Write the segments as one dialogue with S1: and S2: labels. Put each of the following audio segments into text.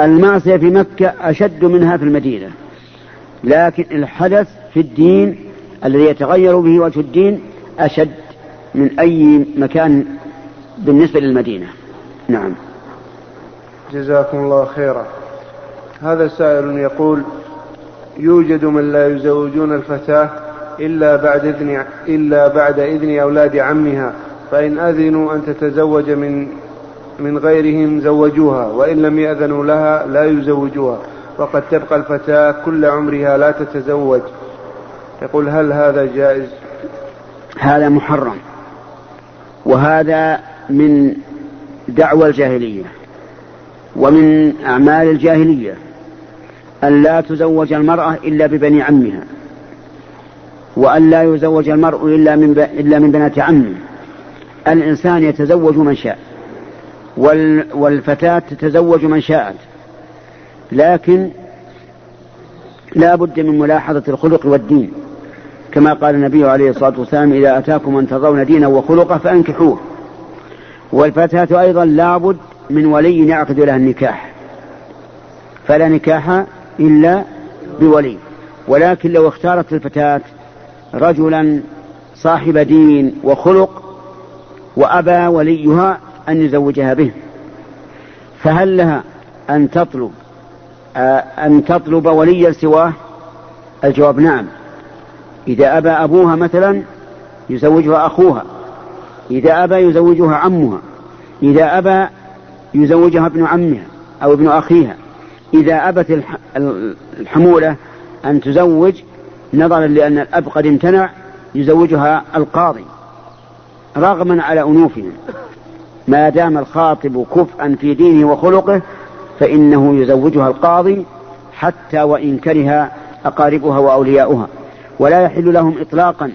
S1: المعصية في مكة أشد منها في المدينة. لكن الحدث في الدين الذي يتغير به وجه الدين أشد من أي مكان بالنسبة للمدينة. نعم.
S2: جزاكم الله خيرا. هذا سائل يقول يوجد من لا يزوجون الفتاة إلا بعد إذن إلا بعد إذن أولاد عمها فإن أذنوا أن تتزوج من من غيرهم زوجوها وإن لم يأذنوا لها لا يزوجوها وقد تبقى الفتاة كل عمرها لا تتزوج يقول هل هذا جائز
S1: هذا محرم وهذا من دعوى الجاهلية ومن أعمال الجاهلية أن لا تزوج المرأة إلا ببني عمها وأن لا يزوج المرء إلا من. إلا من بنات عمه الإنسان يتزوج من شاء. والفتاة تتزوج من شاءت. لكن لا بد من ملاحظة الخلق والدين. كما قال النبي عليه الصلاة والسلام إذا أتاكم من ترضون دينه وخلقه فأنكحوه. والفتاة أيضا لابد من ولي يعقد لها النكاح. فلا نكاح إلا بولي. ولكن لو اختارت الفتاة رجلا صاحب دين وخلق وأبى وليها أن يزوجها به. فهل لها أن تطلب آه، أن تطلب وليا سواه؟ الجواب نعم. إذا أبى أبوها مثلا يزوجها أخوها. إذا أبى يزوجها عمها. إذا أبى يزوجها ابن عمها أو ابن أخيها. إذا أبت الحمولة أن تزوج نظرا لأن الأب قد امتنع يزوجها القاضي رغما على أنوفهم ما دام الخاطب كفءا في دينه وخلقه فإنه يزوجها القاضي حتى وإن كره أقاربها وأولياؤها. ولا يحل لهم إطلاقا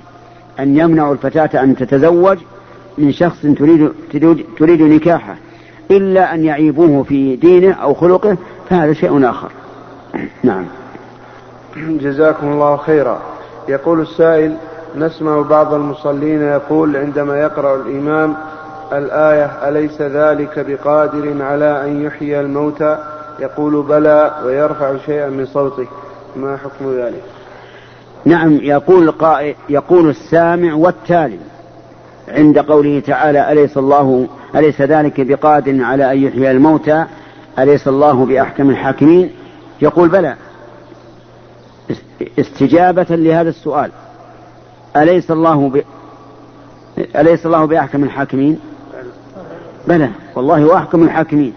S1: أن يمنعوا الفتاة أن تتزوج من شخص تريد, تريد, تريد نكاحه إلا أن يعيبوه في دينه أو خلقه فهذا شيء آخر. نعم.
S2: جزاكم الله خيرا. يقول السائل نسمع بعض المصلين يقول عندما يقرأ الإمام الآية أليس ذلك بقادر على أن يحيي الموتى؟ يقول بلى ويرفع شيئا من صوته ما حكم ذلك؟
S1: نعم يقول القائل يقول السامع والتالي عند قوله تعالى أليس الله أليس ذلك بقادر على أن يحيي الموتى؟ أليس الله بأحكم الحاكمين؟ يقول بلى. استجابة لهذا السؤال. أليس الله ب... أليس الله بأحكم الحاكمين؟ بلى والله هو أحكم الحاكمين.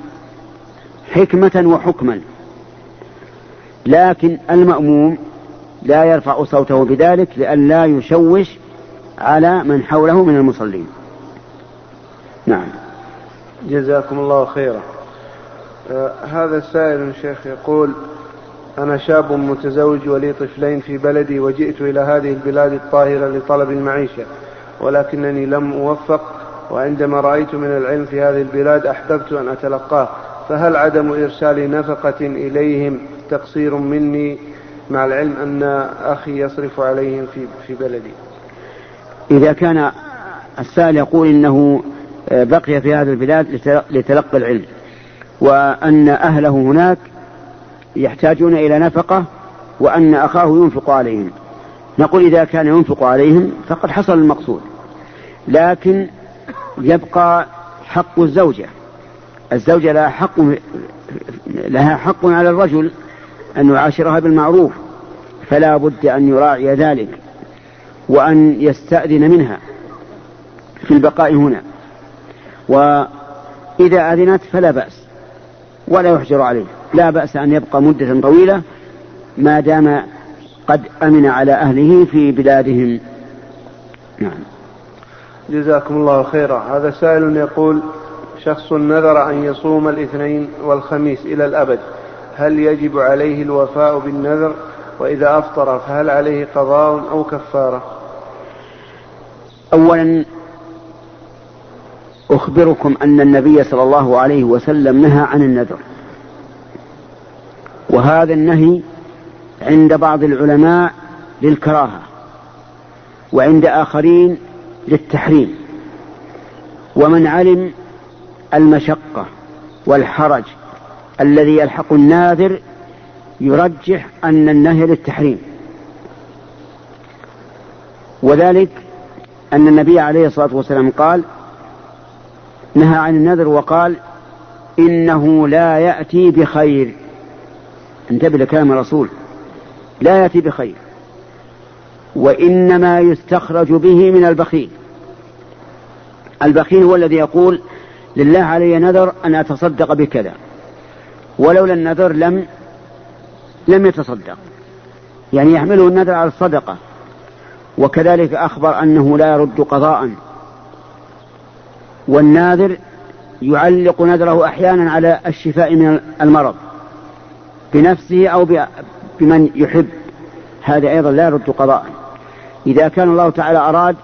S1: حكمة وحكما. لكن المأموم لا يرفع صوته بذلك لأن لا يشوش على من حوله من المصلين. نعم.
S2: جزاكم الله خيرا. آه هذا السائل شيخ يقول أنا شاب متزوج ولي طفلين في بلدي وجئت إلى هذه البلاد الطاهرة لطلب المعيشة ولكنني لم أوفق وعندما رأيت من العلم في هذه البلاد أحببت أن أتلقاه فهل عدم إرسال نفقة إليهم تقصير مني مع العلم أن أخي يصرف عليهم في في بلدي؟
S1: إذا كان السائل يقول إنه بقي في هذه البلاد لتلقي العلم وأن أهله هناك يحتاجون إلى نفقة وأن أخاه ينفق عليهم. نقول إذا كان ينفق عليهم فقد حصل المقصود لكن يبقى حق الزوجة. الزوجة لها حق لها حق على الرجل أن يعاشرها بالمعروف فلا بد أن يراعي ذلك وأن يستأذن منها في البقاء هنا. وإذا أذنت فلا بأس ولا يحجر عليه. لا بأس أن يبقى مدة طويلة ما دام قد أمن على أهله في بلادهم. نعم.
S2: جزاكم الله خيرا. هذا سائل يقول شخص نذر أن يصوم الاثنين والخميس إلى الأبد هل يجب عليه الوفاء بالنذر؟ وإذا أفطر فهل عليه قضاء أو كفارة؟
S1: أولا أخبركم أن النبي صلى الله عليه وسلم نهى عن النذر. وهذا النهي عند بعض العلماء للكراهة وعند آخرين للتحريم. ومن علم المشقة والحرج الذي يلحق الناذر يرجح أن النهي للتحريم. وذلك أن النبي عليه الصلاة والسلام قال نهى عن النذر وقال إنه لا يأتي بخير. انتبه لكلام الرسول لا يأتي بخير. وإنما يستخرج به من البخيل. البخيل هو الذي يقول لله علي نذر أن أتصدق بكذا ولولا النذر لم لم يتصدق. يعني يحمله النذر على الصدقة وكذلك أخبر أنه لا يرد قضاء. والناذر يعلق نذره أحيانا على الشفاء من المرض بنفسه أو بمن يحب. هذا أيضا لا يرد قضاء. إذا كان الله تعالى أراد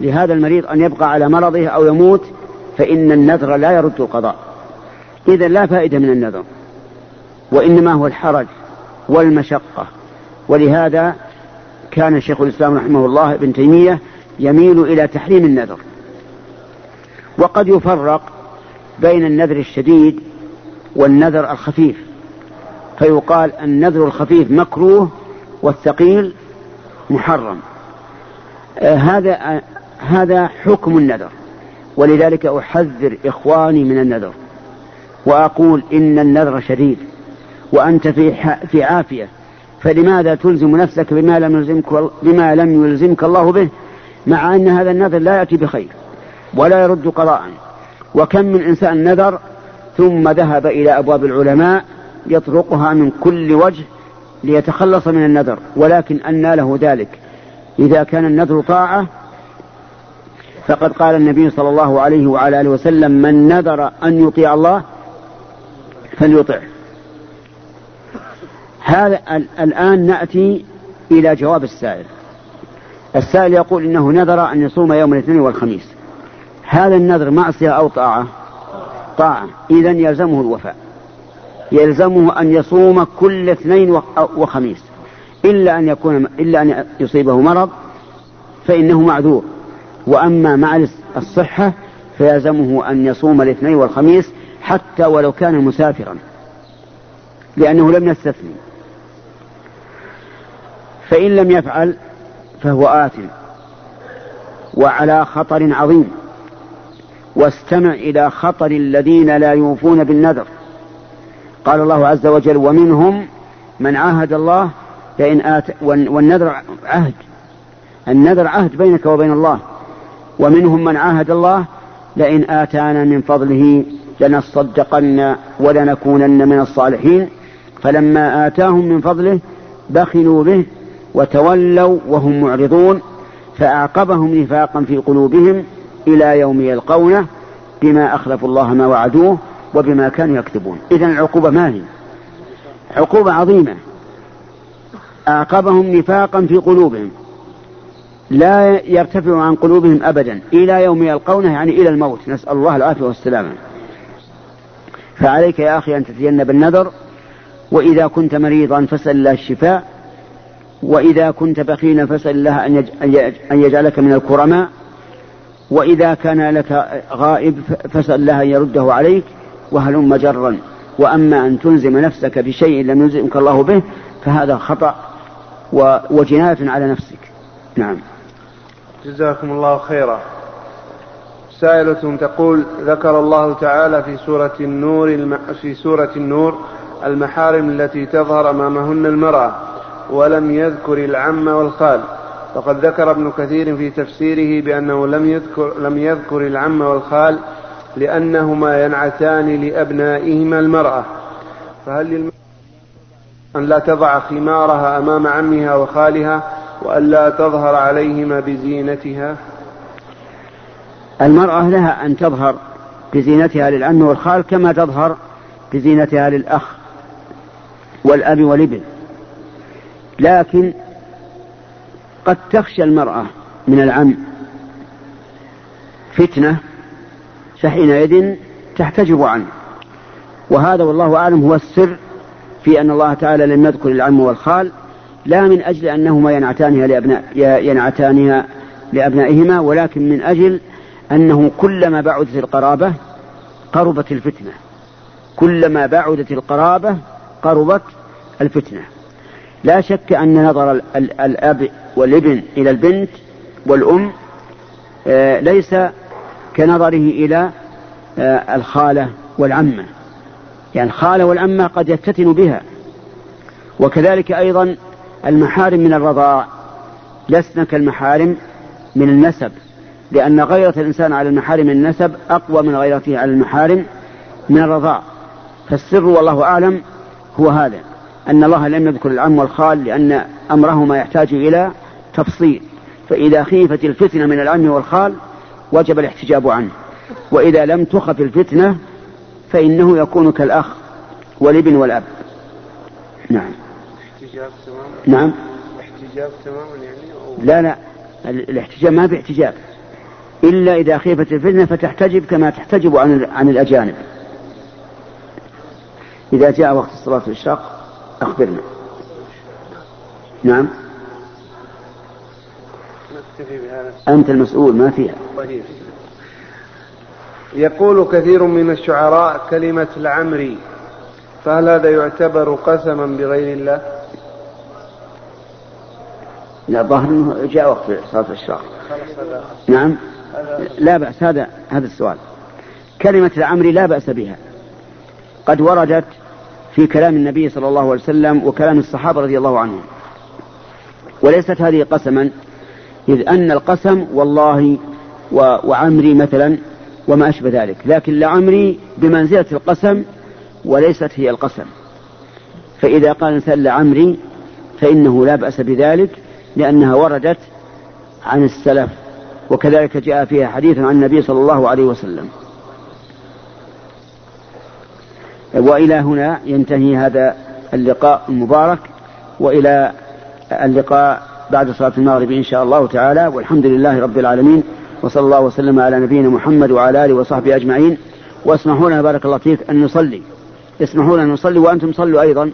S1: لهذا المريض أن يبقى على مرضه أو يموت فإن النذر لا يرد القضاء. إذا لا فائدة من النذر وإنما هو الحرج والمشقة. ولهذا كان شيخ الإسلام رحمه الله ابن تيمية يميل إلى تحريم النذر. وقد يفرق بين النذر الشديد والنذر الخفيف. فيقال النذر الخفيف مكروه والثقيل محرم. هذا آه هذا حكم النذر. ولذلك أحذر إخواني من النذر. وأقول إن النذر شديد وأنت في في عافية. فلماذا تلزم نفسك بما لم يلزمك بما لم يلزمك الله به مع أن هذا النذر لا يأتي بخير ولا يرد قضاء. وكم من إنسان نذر ثم ذهب إلى أبواب العلماء يطرقها من كل وجه ليتخلص من النذر ولكن أنى له ذلك. إذا كان النذر طاعة فقد قال النبي صلى الله عليه وعلى آله وسلم من نذر أن يطيع الله فليطعه. هذا الآن نأتي إلى جواب السائل. السائل يقول إنه نذر أن يصوم يوم الاثنين والخميس. هذا النذر معصية أو طاعة؟ طاعة. إذا يلزمه الوفاء. يلزمه أن يصوم كل اثنين وخميس. إلا أن يكون إلا أن يصيبه مرض فإنه معذور. وأما مع الصحة فيلزمه أن يصوم الاثنين والخميس حتى ولو كان مسافرا لأنه لم يستثني. فإن لم يفعل فهو آثم وعلى خطر عظيم. واستمع إلى خطر الذين لا يوفون بالنذر. قال الله عز وجل ومنهم من عاهد الله لئن آت والنذر عهد. النذر عهد بينك وبين الله. ومنهم من عاهد الله لئن آتانا من فضله لنصدقن ولنكونن من الصالحين. فلما آتاهم من فضله بخلوا به وتولوا وهم معرضون فأعقبهم نفاقا في قلوبهم إلى يوم يلقونه بما أخلفوا الله ما وعدوه وبما كانوا يكتبون إذا العقوبة ما هي؟ عقوبة عظيمة. أعقبهم نفاقا في قلوبهم. لا يرتفع عن قلوبهم أبدا. إلى يوم يلقونه يعني إلى الموت. نسأل الله العافية والسلامة فعليك يا أخي أن تتجنب النذر. وإذا كنت مريضا فاسأل الله الشفاء. وإذا كنت بخيلا فاسأل الله أن يجعلك من الكرماء. وإذا كان لك غائب فاسأل الله أن يرده عليك. وهلم جرا. وأما أن تلزم نفسك بشيء لم يلزمك الله به فهذا خطأ. وجناية على نفسك. نعم.
S2: جزاكم الله خيرا. سائلة تقول ذكر الله تعالى في سورة النور الم... في سورة النور المحارم التي تظهر أمامهن المرأة ولم يذكر العم والخال. وقد ذكر ابن كثير في تفسيره بأنه لم يذكر لم يذكر العم والخال لأنهما ينعتان لأبنائهما المرأة. فهل للمرأة أن لا تضع خمارها أمام عمها وخالها وأن لا تظهر عليهما بزينتها.
S1: المرأة لها أن تظهر بزينتها للعم والخال كما تظهر بزينتها للأخ والأب والابن. لكن قد تخشى المرأة من العم فتنة فحينئذ تحتجب عنه. وهذا والله أعلم هو السر في أن الله تعالى لم يذكر العم والخال لا من أجل أنهما ينعتانها لأبناء ينعتانها لأبنائهما ولكن من أجل أنه كلما بعدت القرابة قربت الفتنة. كلما بعدت القرابة قربت الفتنة. لا شك أن نظر الأب والابن إلى البنت والأم آه، ليس كنظره إلى آه، الخالة والعمة. يعني الخالة والعمة قد يفتتن بها. وكذلك أيضا المحارم من الرضاع. لسنا كالمحارم من النسب. لأن غيرة الإنسان على المحارم من النسب أقوى من غيرته على المحارم من الرضاع. فالسر والله أعلم هو هذا أن الله لم يذكر العم والخال لأن أمرهما يحتاج إلى تفصيل. فإذا خيفت الفتنة من العم والخال وجب الاحتجاب عنه. وإذا لم تخف الفتنة فإنه يكون كالأخ والابن والأب. نعم. احتجاب تماما؟ نعم. احتجاب تماما يعني أو... لا لا. الاحتجاب ما باحتجاب إلا إذا خيفت الفتنة فتحتجب كما تحتجب عن عن الأجانب. إذا جاء وقت الصلاة الإشراق أخبرنا. نعم. أنت المسؤول ما فيها. طيب.
S2: يقول كثير من الشعراء كلمة العمري فهل هذا يعتبر قسما بغير الله؟
S1: لا أنه جاء وقت صلاة الشراق نعم. لا بأس هذا هذا السؤال. كلمة العمري لا بأس بها. قد وردت في كلام النبي صلى الله عليه وسلم وكلام الصحابة رضي الله عنهم. وليست هذه قسما إذ أن القسم والله وعمري مثلا وما أشبه ذلك. لكن لعمري بمنزلة القسم وليست هي القسم. فإذا قال الإنسان لعمري فإنه لا بأس بذلك لأنها وردت عن السلف وكذلك جاء فيها حديث عن النبي صلى الله عليه وسلم. وإلى هنا ينتهي هذا اللقاء المبارك وإلى اللقاء بعد صلاة المغرب إن شاء الله تعالى والحمد لله رب العالمين. وصلى الله وسلم على نبينا محمد وعلى آله وصحبه أجمعين. واسمحوا لنا بارك الله فيك أن نصلي. اسمحوا لنا نصلي وأنتم صلوا أيضا.